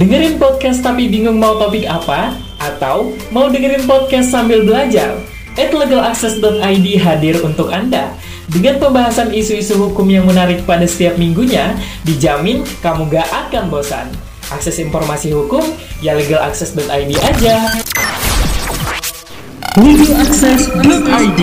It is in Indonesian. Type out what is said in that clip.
Dengerin podcast tapi bingung mau topik apa? Atau mau dengerin podcast sambil belajar? At legalaccess.id hadir untuk Anda. Dengan pembahasan isu-isu hukum yang menarik pada setiap minggunya, dijamin kamu gak akan bosan. Akses informasi hukum, ya legalaccess.id aja. legalaccess.id